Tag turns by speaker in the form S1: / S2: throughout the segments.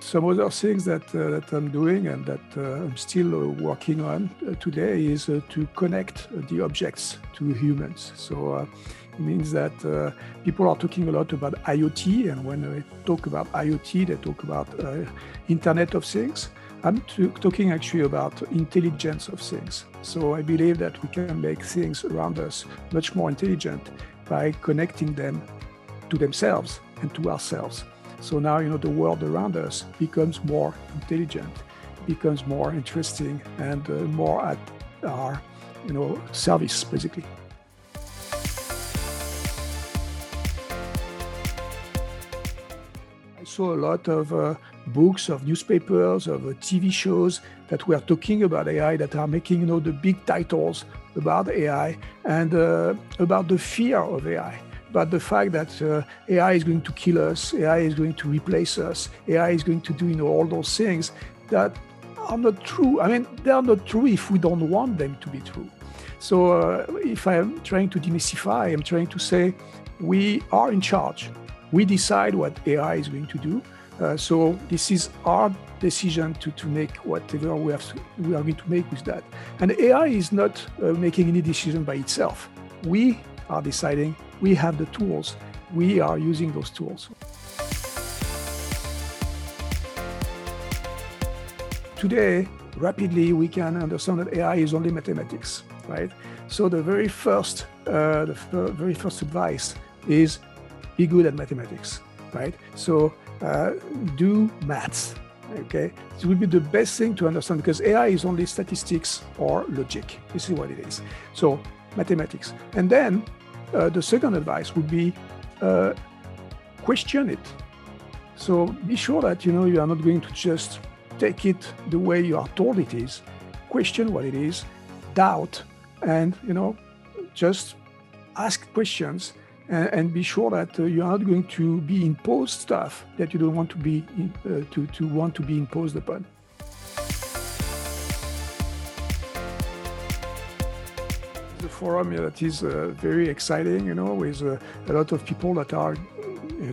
S1: some other things that, uh, that I'm doing and that uh, I'm still uh, working on uh, today is uh, to connect the objects to humans. So uh, it means that people are talking a lot about IoT, and when they talk about IoT, they talk about Internet of Things. I'm talking actually about intelligence of things. So I believe that we can make things around us much more intelligent by connecting them to themselves and to ourselves. So now, you know, the world around us becomes more intelligent, becomes more interesting, and uh, more at our, you know, service, basically. I saw a lot of uh, books, of newspapers, of uh, TV shows that were talking about AI, that are making, you know, the big titles about AI and uh, about the fear of AI but the fact that uh, AI is going to kill us, AI is going to replace us, AI is going to do you know all those things that are not true. I mean, they are not true if we don't want them to be true. So uh, if I am trying to demystify, I'm trying to say we are in charge. We decide what AI is going to do. Uh, so this is our decision to, to make whatever we have to, we are going to make with that. And AI is not uh, making any decision by itself. We are deciding we have the tools. We are using those tools. Today, rapidly, we can understand that AI is only mathematics, right? So the very first, uh, the f- very first advice is be good at mathematics, right? So uh, do maths, okay? It will be the best thing to understand because AI is only statistics or logic. This is what it is. So mathematics, and then uh, the second advice would be uh, question it. So be sure that you know you are not going to just take it the way you are told it is. Question what it is, doubt, and you know just ask questions and, and be sure that uh, you are not going to be imposed stuff that you don't want to be in, uh, to to want to be imposed upon. The forum that is uh, very exciting, you know, with uh, a lot of people that are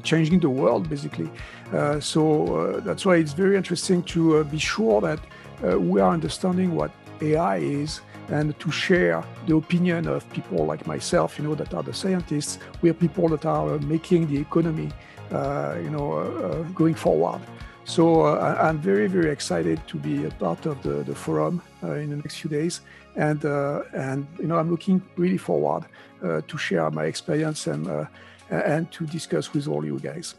S1: changing the world, basically. Uh, so uh, that's why it's very interesting to uh, be sure that uh, we are understanding what AI is and to share the opinion of people like myself, you know, that are the scientists. We are people that are making the economy, you know, going forward. So uh, I'm very, very excited to be a part of the, the forum uh, in the next few days. And, uh, and, you know, I'm looking really forward uh, to share my experience and, uh, and to discuss with all you guys.